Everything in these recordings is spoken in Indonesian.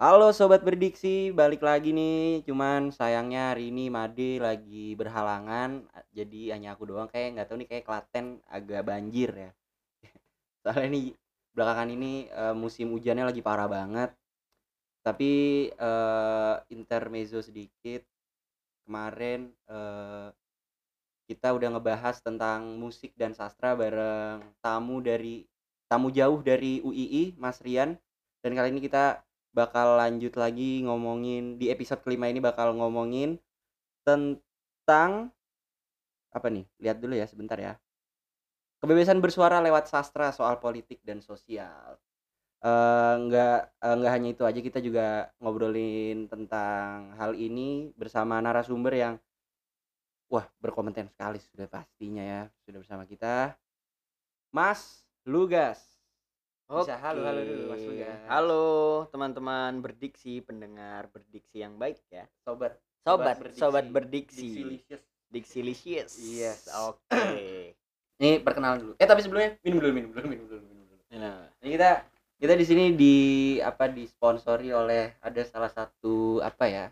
Halo sobat berdiksi, balik lagi nih. Cuman sayangnya hari ini Made lagi berhalangan, jadi hanya aku doang. Kayak nggak tahu nih kayak Klaten agak banjir ya. Soalnya nih belakangan ini eh, musim hujannya lagi parah banget. Tapi eh, intermezzo sedikit kemarin eh, kita udah ngebahas tentang musik dan sastra bareng tamu dari tamu jauh dari UII, Mas Rian. Dan kali ini kita bakal lanjut lagi ngomongin di episode kelima ini bakal ngomongin tentang apa nih? Lihat dulu ya sebentar ya. Kebebasan bersuara lewat sastra soal politik dan sosial. Eh nggak eh, nggak hanya itu aja kita juga ngobrolin tentang hal ini bersama narasumber yang wah berkompeten sekali sudah pastinya ya sudah bersama kita Mas Lugas. Bisa halo halo dulu Mas Lugas. Halo teman-teman berdiksi, pendengar berdiksi yang baik ya. Sobat Sobat, berdiksi. sobat berdiksi. Dixilicious. Dixilicious. Yes. Oke. Ini perkenalan dulu. Eh tapi sebelumnya minum dulu minum dulu minum dulu minum dulu. Nah, Ini kita kita di sini di apa disponsori oleh ada salah satu apa ya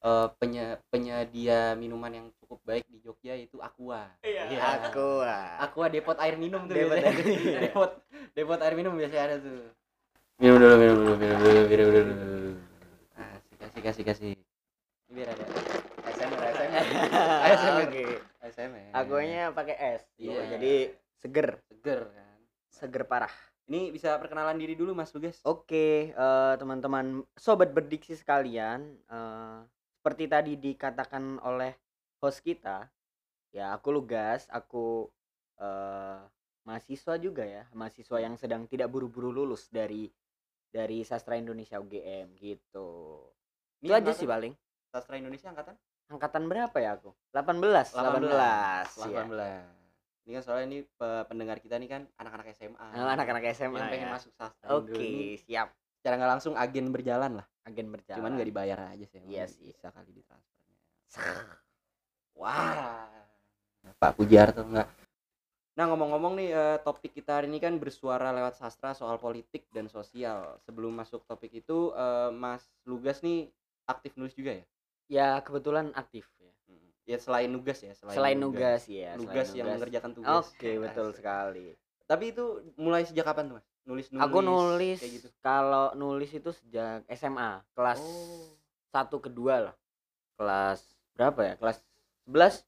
eh, penye- penyedia minuman yang cukup baik di Jogja itu Aqua. Iya. aku ah. Aqua depot air minum tuh Depot biasanya. air minum. depot depot air minum biasanya ada tuh. Minum dulu minum dulu minum dulu minum dulu. Kasih kasih kasih kasih. Ini biar ada ASMR ASMR. ASMR. Oke. ASMR. Akuanya pakai es. Iya. Jadi seger, seger kan. seger parah. Ini bisa perkenalan diri dulu Mas Lugas. Oke, eh, teman-teman sobat berdiksi sekalian, eh, seperti tadi dikatakan oleh host kita, ya aku Lugas, aku eh, mahasiswa juga ya, mahasiswa yang sedang tidak buru-buru lulus dari dari sastra Indonesia UGM gitu. Itu aja sih paling. Sastra Indonesia angkatan Angkatan berapa ya aku? 18, 18. 18. ya. Ini kan soalnya ini pe- pendengar kita nih kan anak-anak SMA. Oh, anak-anak SMA yang pengen ya. masuk sastra Oke, ini siap. Secara nggak langsung agen berjalan lah. Agen berjalan. Cuman nggak dibayar aja sih. emang Iya sih. Bisa kali ditransfernya. Wah. Pak Pujarto enggak. Nah ngomong-ngomong nih eh, topik kita hari ini kan bersuara lewat sastra soal politik dan sosial. Sebelum masuk topik itu eh, Mas Lugas nih aktif nulis juga ya? Ya kebetulan aktif ya. Hmm. Ya selain nugas ya, selain, Selain nugas ya. Nugas yang nugas. mengerjakan tugas. Oke, betul Asik. sekali. Tapi itu mulai sejak kapan tuh, Mas? Nulis-nulis Aku nulis kayak gitu. kalau nulis itu sejak SMA, kelas Oh. satu kedua lah. Kelas berapa ya? Kelas 11?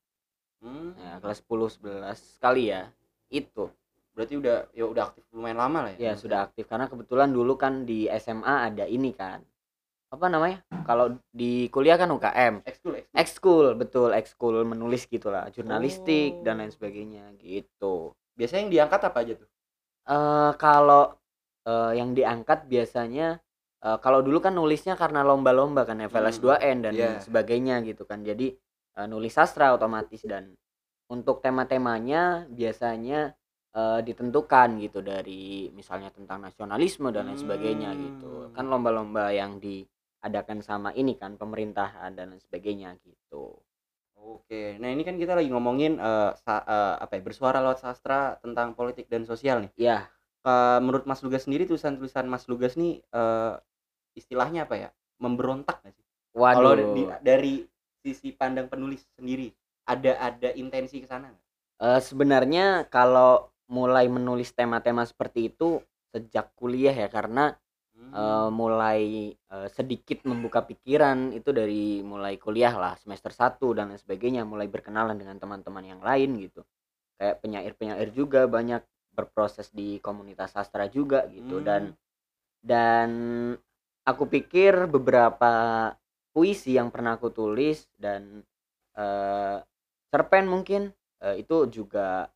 Hmm. Ya, kelas 10 11 kali ya. Itu. Berarti udah ya udah aktif lumayan lama lah ya. Ya, sudah aktif karena kebetulan dulu kan di SMA ada ini kan. Apa namanya? Kalau di kuliah kan UKM. Ekskul, ekskul. Ekskul, betul, ekskul menulis gitulah, jurnalistik dan Oh. lain sebagainya gitu. Biasanya yang diangkat apa aja tuh? Eh kalau eh, yang diangkat biasanya eh, kalau dulu kan nulisnya karena lomba-lomba kan FLS Hmm, 2N dan iya. sebagainya gitu kan. Jadi eh, nulis sastra otomatis dan untuk tema-temanya biasanya eh, ditentukan gitu dari misalnya tentang nasionalisme dan lain sebagainya gitu. Hmm. Kan lomba-lomba yang diadakan sama ini kan pemerintahan dan lain sebagainya gitu. Oke. Nah, ini kan kita lagi ngomongin eh, sa- eh, apa ya? Bersuara lewat sastra tentang politik dan sosial nih. Ya, Eh, menurut Mas Lugas sendiri tulisan-tulisan Mas Lugas nih eh, istilahnya apa ya? Memberontak nggak sih? Kalau waduh. di- dari sisi pandang penulis sendiri ada ada intensi ke sana nggak? Eh, sebenarnya kalau mulai menulis tema-tema seperti itu sejak kuliah ya karena Hmm. eh, mulai eh, sedikit membuka pikiran itu dari mulai kuliah lah semester 1 dan lain sebagainya mulai berkenalan dengan teman-teman yang lain gitu kayak penyair-penyair juga banyak berproses di komunitas sastra juga gitu Hmm. dan dan aku pikir beberapa puisi yang pernah aku tulis dan eh, cerpen mungkin eh, itu juga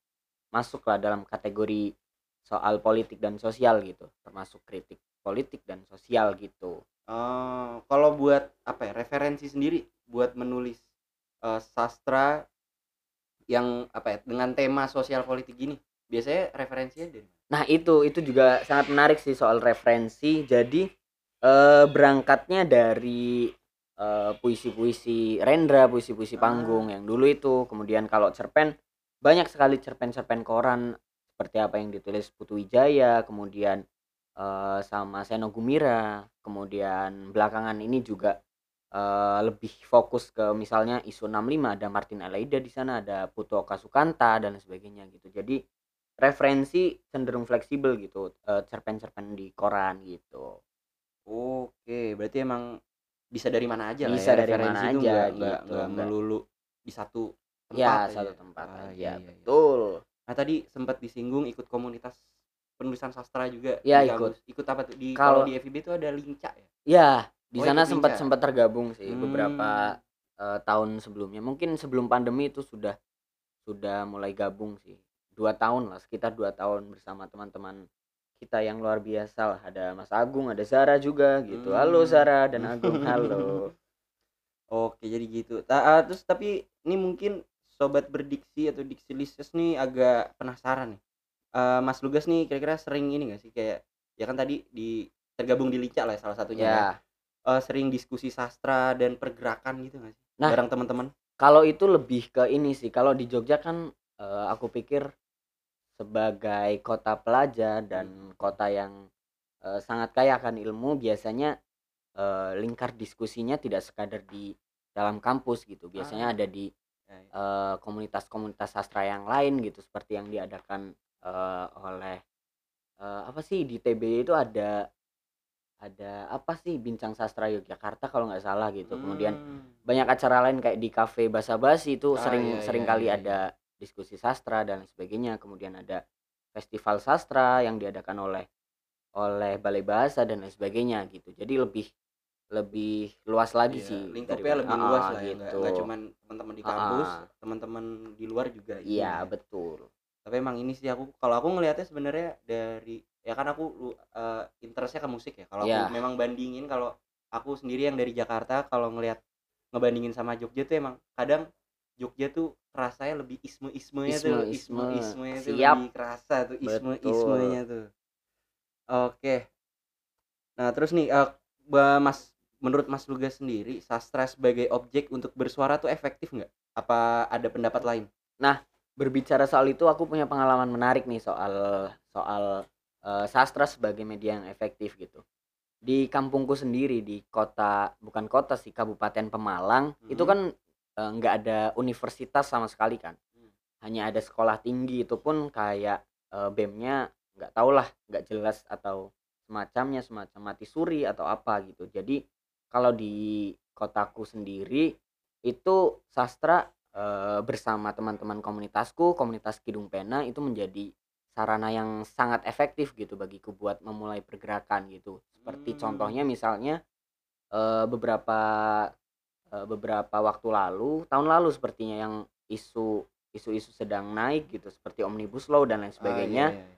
masuklah dalam kategori soal politik dan sosial gitu termasuk kritik politik dan sosial gitu. Eh, kalau buat apa ya referensi sendiri buat menulis eh, sastra yang apa ya dengan tema sosial politik gini biasanya referensinya dari nah itu itu juga sangat menarik sih soal referensi. Jadi eh, berangkatnya dari eh, puisi-puisi Rendra puisi-puisi Ah. panggung yang dulu itu. Kemudian kalau cerpen banyak sekali cerpen-cerpen koran seperti apa yang ditulis Putu Wijaya kemudian eee, sama Seno Gumira, kemudian belakangan ini juga, eee, lebih fokus ke misalnya isu 65 ada Martin Alaida di sana, ada Putu Oka Sukanta dan sebagainya gitu. Jadi referensi cenderung fleksibel gitu, eee, cerpen-cerpen di koran gitu. Oke, berarti emang bisa dari mana aja lah Bisa ya, dari referensi mana itu aja nggak nggak gitu, nggak nggak melulu di satu tempat Ya, aja. satu tempat Ah, aja, iya, iya, iya. betul. Nah, tadi sempat disinggung ikut komunitas penulisan sastra juga Ya, ikut. Ikut apa tuh? Di kalau di FIB itu ada Linca ya? Ya, di Oh, sana sempat Linca. sempat tergabung sih beberapa, Hmm. eee, tahun sebelumnya. Mungkin sebelum pandemi itu sudah sudah mulai gabung sih. 2 tahun lah, sekitar 2 tahun bersama teman-teman kita yang luar biasa lah. Ada Mas Agung, ada Zara juga gitu. Halo Hmm. Zara dan Agung, halo. Oke, jadi gitu. Ta ah, terus tapi ini mungkin sobat berdiksi atau diksilisius nih agak penasaran nih. Eee, Mas Lugas nih kira-kira sering ini nggak sih kayak ya kan tadi di tergabung di Linca lah salah satunya ya. Ya, Eee, sering diskusi sastra dan pergerakan gitu nggak sih? Nah. Bareng teman-teman? kalau itu lebih ke ini sih, kalau di Jogja kan, eee, aku pikir sebagai kota pelajar dan kota yang, eee, sangat kaya akan ilmu biasanya, eee, lingkar diskusinya tidak sekadar di dalam kampus gitu. Biasanya Ah. ada di, Ya, ya. eee, komunitas-komunitas sastra yang lain gitu seperti yang diadakan, eee, oleh, eee, apa sih di TBY itu ada ada apa sih Bincang Sastra Yogyakarta kalau nggak salah gitu. Kemudian Hmm. banyak acara lain kayak di kafe basa-basi itu Ah, sering iya, sering iya, kali iya, iya. ada diskusi sastra dan lain sebagainya. Kemudian ada festival sastra yang diadakan oleh oleh Balai Bahasa dan lain sebagainya gitu. Jadi lebih lebih luas lagi Iya, sih lingkupnya daripada- lebih luas ah, lah ya, nggak gitu. nggak cuman teman-teman di kampus, ah. teman-teman di luar juga Iya, ya. betul. Tapi emang ini sih aku kalau aku ngelihatnya sebenarnya dari ya kan aku eee, interest-nya ke musik ya. Kalau Iya. aku memang bandingin kalau aku sendiri yang dari Jakarta kalau ngelihat ngebandingin sama Jogja tuh emang kadang Jogja tuh rasanya lebih isme-ismenya tuh, Isme-isme. isme-ismenya tuh lebih kerasa tuh Betul. isme-ismenya tuh. Oke. Nah, terus nih ba Mas menurut Mas Lugas sendiri sastra sebagai objek untuk bersuara tuh efektif nggak? Apa ada pendapat lain? Berbicara soal itu aku punya pengalaman menarik nih soal soal, eee, sastra sebagai media yang efektif gitu. Di kampungku sendiri di kota bukan kota sih, Kabupaten Pemalang, itu Mhm. kan, eee, nggak ada universitas sama sekali kan. Hmm. Hanya ada sekolah tinggi, itu pun kayak, eee, BEM-nya nggak tahulah, nggak jelas atau semacamnya, semacam mati suri atau apa gitu. Jadi kalau di kotaku sendiri itu sastra, eee, bersama teman-teman komunitasku, komunitas Kidung Pena itu menjadi sarana yang sangat efektif gitu bagiku buat memulai pergerakan gitu. Seperti Hmm. contohnya misalnya, eee, beberapa eee, beberapa waktu lalu, tahun lalu sepertinya yang isu isu-isu sedang naik gitu seperti Omnibus Law dan lain Ah, sebagainya. iya, iya.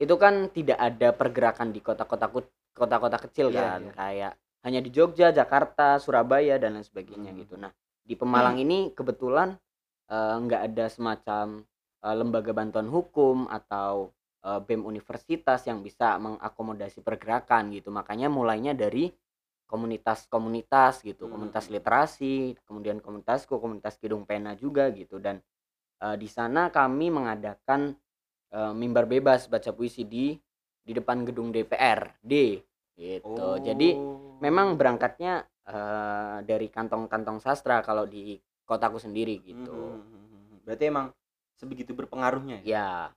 Itu kan tidak ada pergerakan di kota-kota kota-kota kecil Iya, kan, iya. kayak hanya di Jogja, Jakarta, Surabaya dan lain sebagainya Hmm. gitu. Nah, di Pemalang ini kebetulan, eee, nggak ada semacam, eee, lembaga bantuan hukum atau, eee, BEM universitas yang bisa mengakomodasi pergerakan gitu. Makanya mulainya dari komunitas-komunitas gitu, komunitas Hmm. literasi, kemudian komunitasku, komunitas Kidung Pena juga gitu dan, eee, di sana kami mengadakan, eee, mimbar bebas baca puisi di di depan gedung DPRD gitu. Jadi memang Oh. berangkatnya, eee, dari kantong-kantong sastra kalau di kotaku sendiri gitu. Mhm, mhm, mhm. Berarti emang sebegitu berpengaruhnya ya? Ya.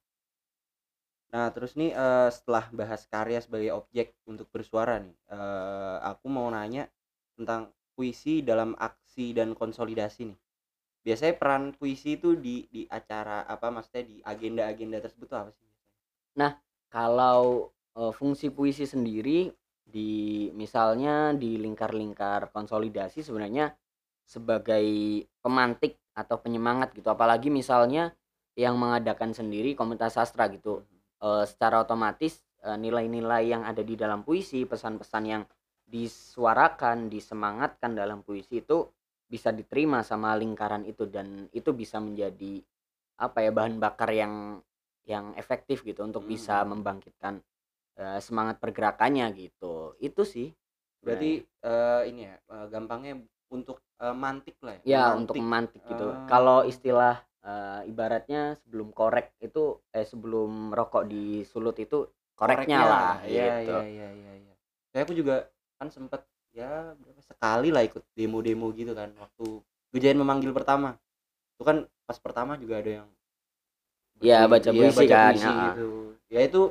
Nah, terus nih, eee, setelah bahas karya sebagai objek untuk bersuara nih, eee, aku mau nanya tentang puisi dalam aksi dan konsolidasi nih. Biasanya peran puisi itu di di acara apa, maksudnya di agenda-agenda tersebut tuh apa sih? Nah, kalau, eee, fungsi puisi sendiri di misalnya di lingkar-lingkar konsolidasi sebenarnya sebagai pemantik atau penyemangat gitu, apalagi misalnya yang mengadakan sendiri komunitas sastra gitu, eee, secara otomatis, eee, nilai-nilai yang ada di dalam puisi, pesan-pesan yang disuarakan, disemangatkan dalam puisi itu bisa diterima sama lingkaran itu. Dan itu bisa menjadi apa ya, bahan bakar yang yang efektif gitu untuk bisa Mhm. membangkitkan, eee, semangat pergerakannya gitu. Itu sih Berarti, sebenarnya. eee, ini ya, eee, gampangnya untuk, eee, mantik lah ya, Ya, untuk memantik. memantik gitu. Kalau Oh. istilah, eee, ibaratnya sebelum korek itu eh, sebelum rokok disulut itu koreknya lah Iya gitu. iya iya iya iya. Kayak aku juga kan sempet ya berapa sekali lah ikut demo-demo gitu kan waktu Gejayan memanggil pertama. Itu kan pas pertama juga ada yang Iya, baca iya, puisi kan, puisi ya. gitu. Ya itu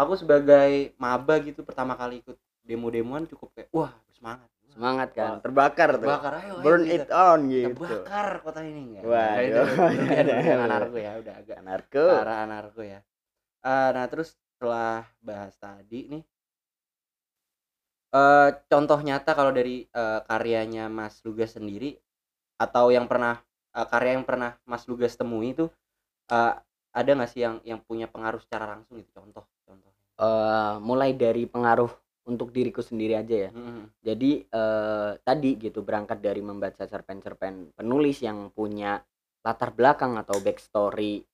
aku sebagai maba gitu pertama kali ikut demo-demoan cukup kayak wah semangat. Semangat kan, Wah, terbakar tuh. Terbakar ayo, ayo Burn kita. it on Kita gitu. bakar kota ini enggak. Waduh. Nah, itu anarko ya udah agak Anarko. arah anarko ya. Eh, nah terus setelah bahas tadi nih eh contoh nyata kalau dari eh, karyanya Mas Lugas sendiri atau yang pernah eh, karya yang pernah Mas Lugas temui itu eh, ada nggak sih yang yang punya pengaruh secara langsung gitu contoh Eh, mulai dari pengaruh untuk diriku sendiri aja ya. Mm-mm. Jadi eh, tadi gitu berangkat dari membaca cerpen-cerpen penulis yang punya latar belakang atau backstory,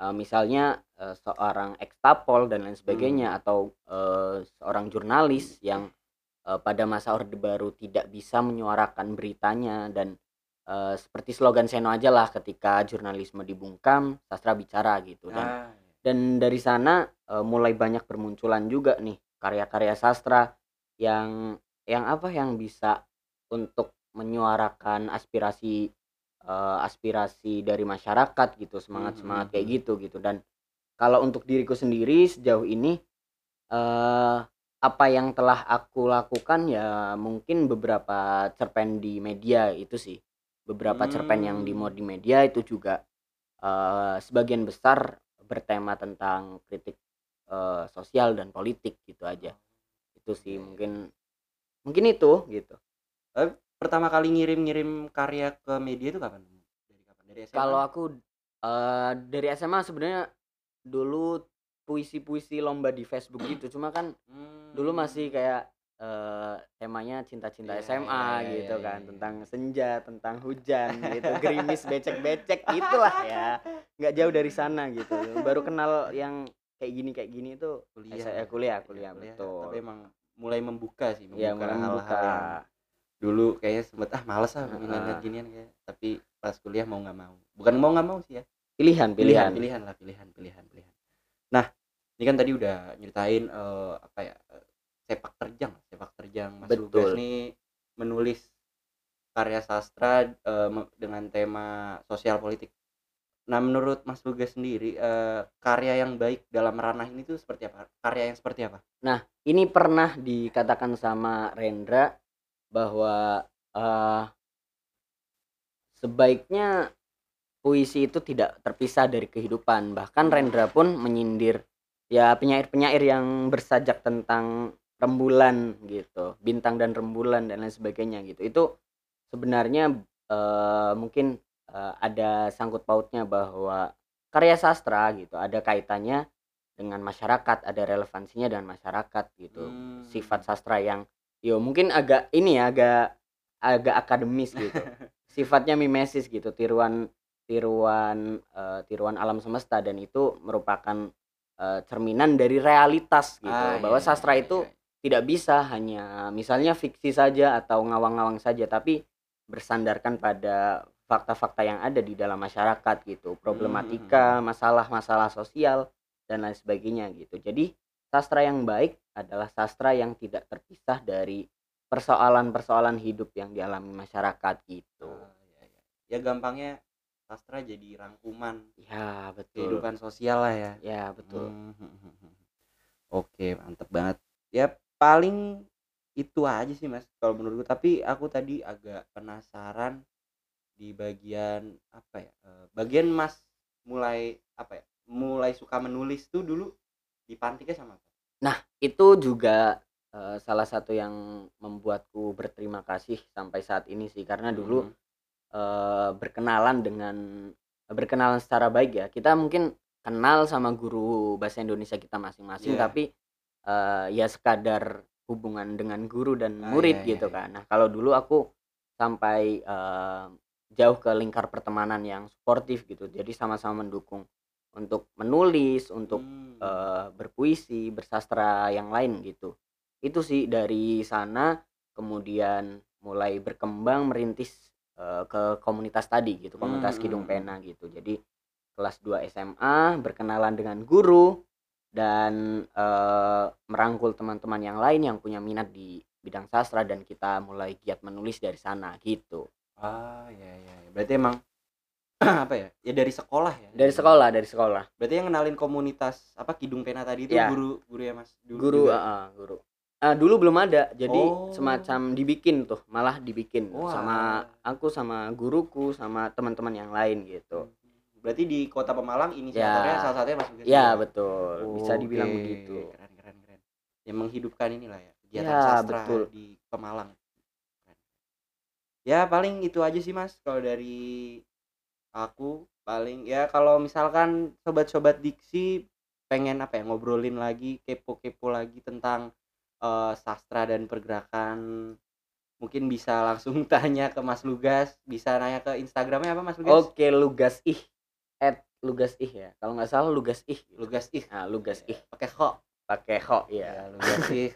eh, misalnya eh, seorang ekstapol dan lain sebagainya atau eh, seorang jurnalis yang eh, pada masa Orde Baru tidak bisa menyuarakan beritanya dan eh, seperti slogan Seno aja lah ketika jurnalisme dibungkam, sastra bicara gitu dan Ah, dan dari sana eh, mulai banyak bermunculan juga nih karya-karya sastra yang yang apa yang bisa untuk menyuarakan aspirasi eh, aspirasi dari masyarakat gitu semangat semangat kayak Mhm. gitu gitu. Dan kalau untuk diriku sendiri sejauh ini eh apa yang telah aku lakukan ya mungkin beberapa cerpen di media itu sih. Beberapa cerpen yang dimuat di media itu juga eh, sebagian besar bertema tentang kritik eh, sosial dan politik gitu aja. Itu sih mungkin mungkin itu gitu. Pertama kali ngirim-ngirim karya ke media itu kapan? Dari kapan? Dari SMA kalau aku eh, dari SMA sebenarnya dulu puisi-puisi lomba di Facebook gitu. Cuma kan Hmm. dulu masih kayak eh, temanya cinta-cinta Iya, SMA iya, iya, gitu iya, kan iya. tentang senja tentang hujan gitu gerimis becek-becek itulah ya. Nggak jauh dari sana gitu. Baru kenal yang kayak gini kayak gini itu kuliah. Saya ya. kuliah Iya, kuliah betul. Tapi emang mulai membuka sih membuka ya mulai hal-hal yang dulu kayaknya sempet ah males ah Heeh. ngeliat ginian kayak. Tapi pas kuliah mau nggak mau. Bukan mau nggak mau sih ya. Pilihan pilihan. Pilihan pilihan lah pilihan pilihan pilihan. Nah ini kan tadi udah nyeritain eh, apa ya sepak terjang. Sepak terjang Mas Betul. Lugas nih menulis karya sastra me- dengan tema sosial politik. Nah menurut Mas Lugas sendiri eh, karya yang baik dalam ranah ini tuh seperti apa? Karya yang seperti apa? Ini pernah dikatakan sama Rendra bahwa eh, sebaiknya puisi itu tidak terpisah dari kehidupan. Bahkan Rendra pun menyindir ya penyair-penyair yang bersajak tentang rembulan gitu bintang dan rembulan dan lain sebagainya gitu itu sebenarnya eh, mungkin eh, ada sangkut pautnya bahwa karya sastra gitu ada kaitannya dengan masyarakat ada relevansinya dengan masyarakat gitu Hmm. sifat sastra yang yo mungkin agak ini ya agak agak akademis gitu sifatnya mimesis gitu tiruan tiruan eh, tiruan alam semesta dan itu merupakan eh, cerminan dari realitas gitu Ah, bahwa iya, sastra iya, itu iya. Tidak bisa hanya misalnya fiksi saja atau ngawang-ngawang saja tapi bersandarkan pada fakta-fakta yang ada di dalam masyarakat gitu. Problematika masalah-masalah sosial dan lain sebagainya gitu. Jadi sastra yang baik adalah sastra yang tidak terpisah dari persoalan-persoalan hidup yang dialami masyarakat gitu. Ah, iya, iya. ya gampangnya sastra jadi rangkuman ya betul. kehidupan sosial lah ya. Ya betul. Hmm, hmm, hmm, hmm. Oke, mantep banget. Paling itu aja sih mas kalau menurutku. Tapi aku tadi agak penasaran di bagian apa ya? eh, Bagian mas mulai apa ya? Mulai suka menulis tuh dulu dipantiknya sama apa? itu juga eh, salah satu yang membuatku berterima kasih sampai saat ini sih karena dulu Hmm. eh, berkenalan dengan berkenalan secara baik ya kita mungkin kenal sama guru bahasa Indonesia kita masing-masing Iya. tapi eh, ya sekadar hubungan dengan guru dan Ah, murid iya, gitu iya, kan nah kalau dulu aku sampai eh, jauh ke lingkar pertemanan yang sportif gitu jadi sama-sama mendukung untuk menulis untuk Hmm. eh, berpuisi, bersastra yang lain gitu. Itu sih dari sana kemudian mulai berkembang merintis eh, ke komunitas tadi gitu, komunitas Hmm, Kidung. Pena gitu. Jadi kelas 2 SMA berkenalan dengan guru, dan eh, merangkul teman-teman yang lain yang punya minat di bidang sastra dan kita mulai giat menulis dari sana gitu. Ah, ya ya. ya. Berarti emang apa ya? Ya dari sekolah ya. Dari sekolah, dari sekolah. Berarti yang kenalin komunitas apa Kidung Pena tadi itu Ya. guru guru ya Mas. Dulu Guru, juga? ah, ah, guru. Ah, dulu belum ada, jadi Oh. semacam dibikin tuh, malah dibikin Wah. sama aku sama guruku sama teman-teman yang lain gitu. Berarti di Kota Pemalang inisiatornya Ya. salah satunya Mas Lugas Ya betul, bisa dibilang Oke, begitu. Keren keren keren. Yang menghidupkan inilah ya kegiatan Ya, sastra betul. di Pemalang. Ya paling itu aja sih Mas kalau dari aku paling ya kalau misalkan sobat-sobat diksi pengen apa ya ngobrolin lagi kepo-kepo lagi tentang eh, sastra dan pergerakan mungkin bisa langsung tanya ke Mas Lugas bisa nanya ke Instagramnya apa Mas Lugas Oke, Lugas ih. At Lugas ih ya. Kalau nggak salah Lugas ih. Lugas ih Nah, Lugas ih pakai kok pakai ho ya ya. Lugas ih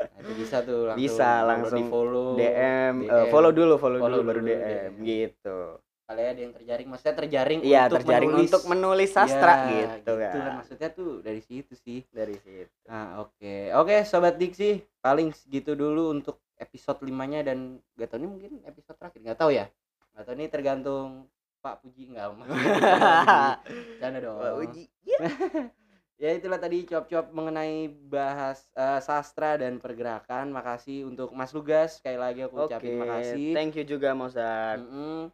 Nah, itu bisa tuh langsung Bisa, langsung di follow DM, eh, DM. follow dulu, follow, Follow dulu baru dulu, DM DM. gitu. kalian ada yang terjaring maksudnya terjaring Iya, untuk terjaring menulis. untuk menulis sastra Ya, gitu, kan. maksudnya tuh dari situ sih Dari situ. Nah, oke. Oke, sobat Diksi, paling segitu dulu untuk episode limanya dan gak tau ini mungkin episode terakhir, nggak tahu ya. Gak tau ini tergantung Pak Puji nggak mas. Canda dong. Wah, uji. Ya. Ya itulah tadi cuap-cuap mengenai bahas eh, sastra dan pergerakan. Makasih untuk Mas Lugas sekali lagi aku ucapin makasih. thank you juga Mozart. Mm-mm.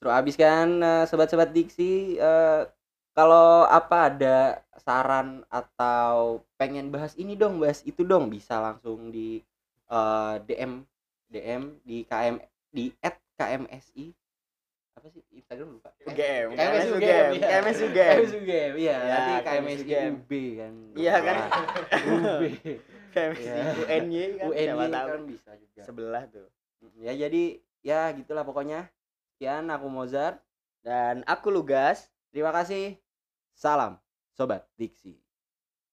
Terus abis kan eh, sobat-sobat Diksi eh, kalau apa ada saran atau pengen bahas ini dong, bahas itu dong, bisa langsung di eh, DM DM di KM di @kmsi apa sih Instagram lupa. UGM, KMS UGM. KMS UGM. KMS UGM, iya. Ya, Nanti KMS. UB kan. Iya kan? UB. KMS. UNY kan, UNY kan bisa juga. Sebelah tuh. Ya jadi ya gitulah pokoknya. Sekian aku Mozart. Dan aku Lugas. Terima kasih. Salam sobat Diksi.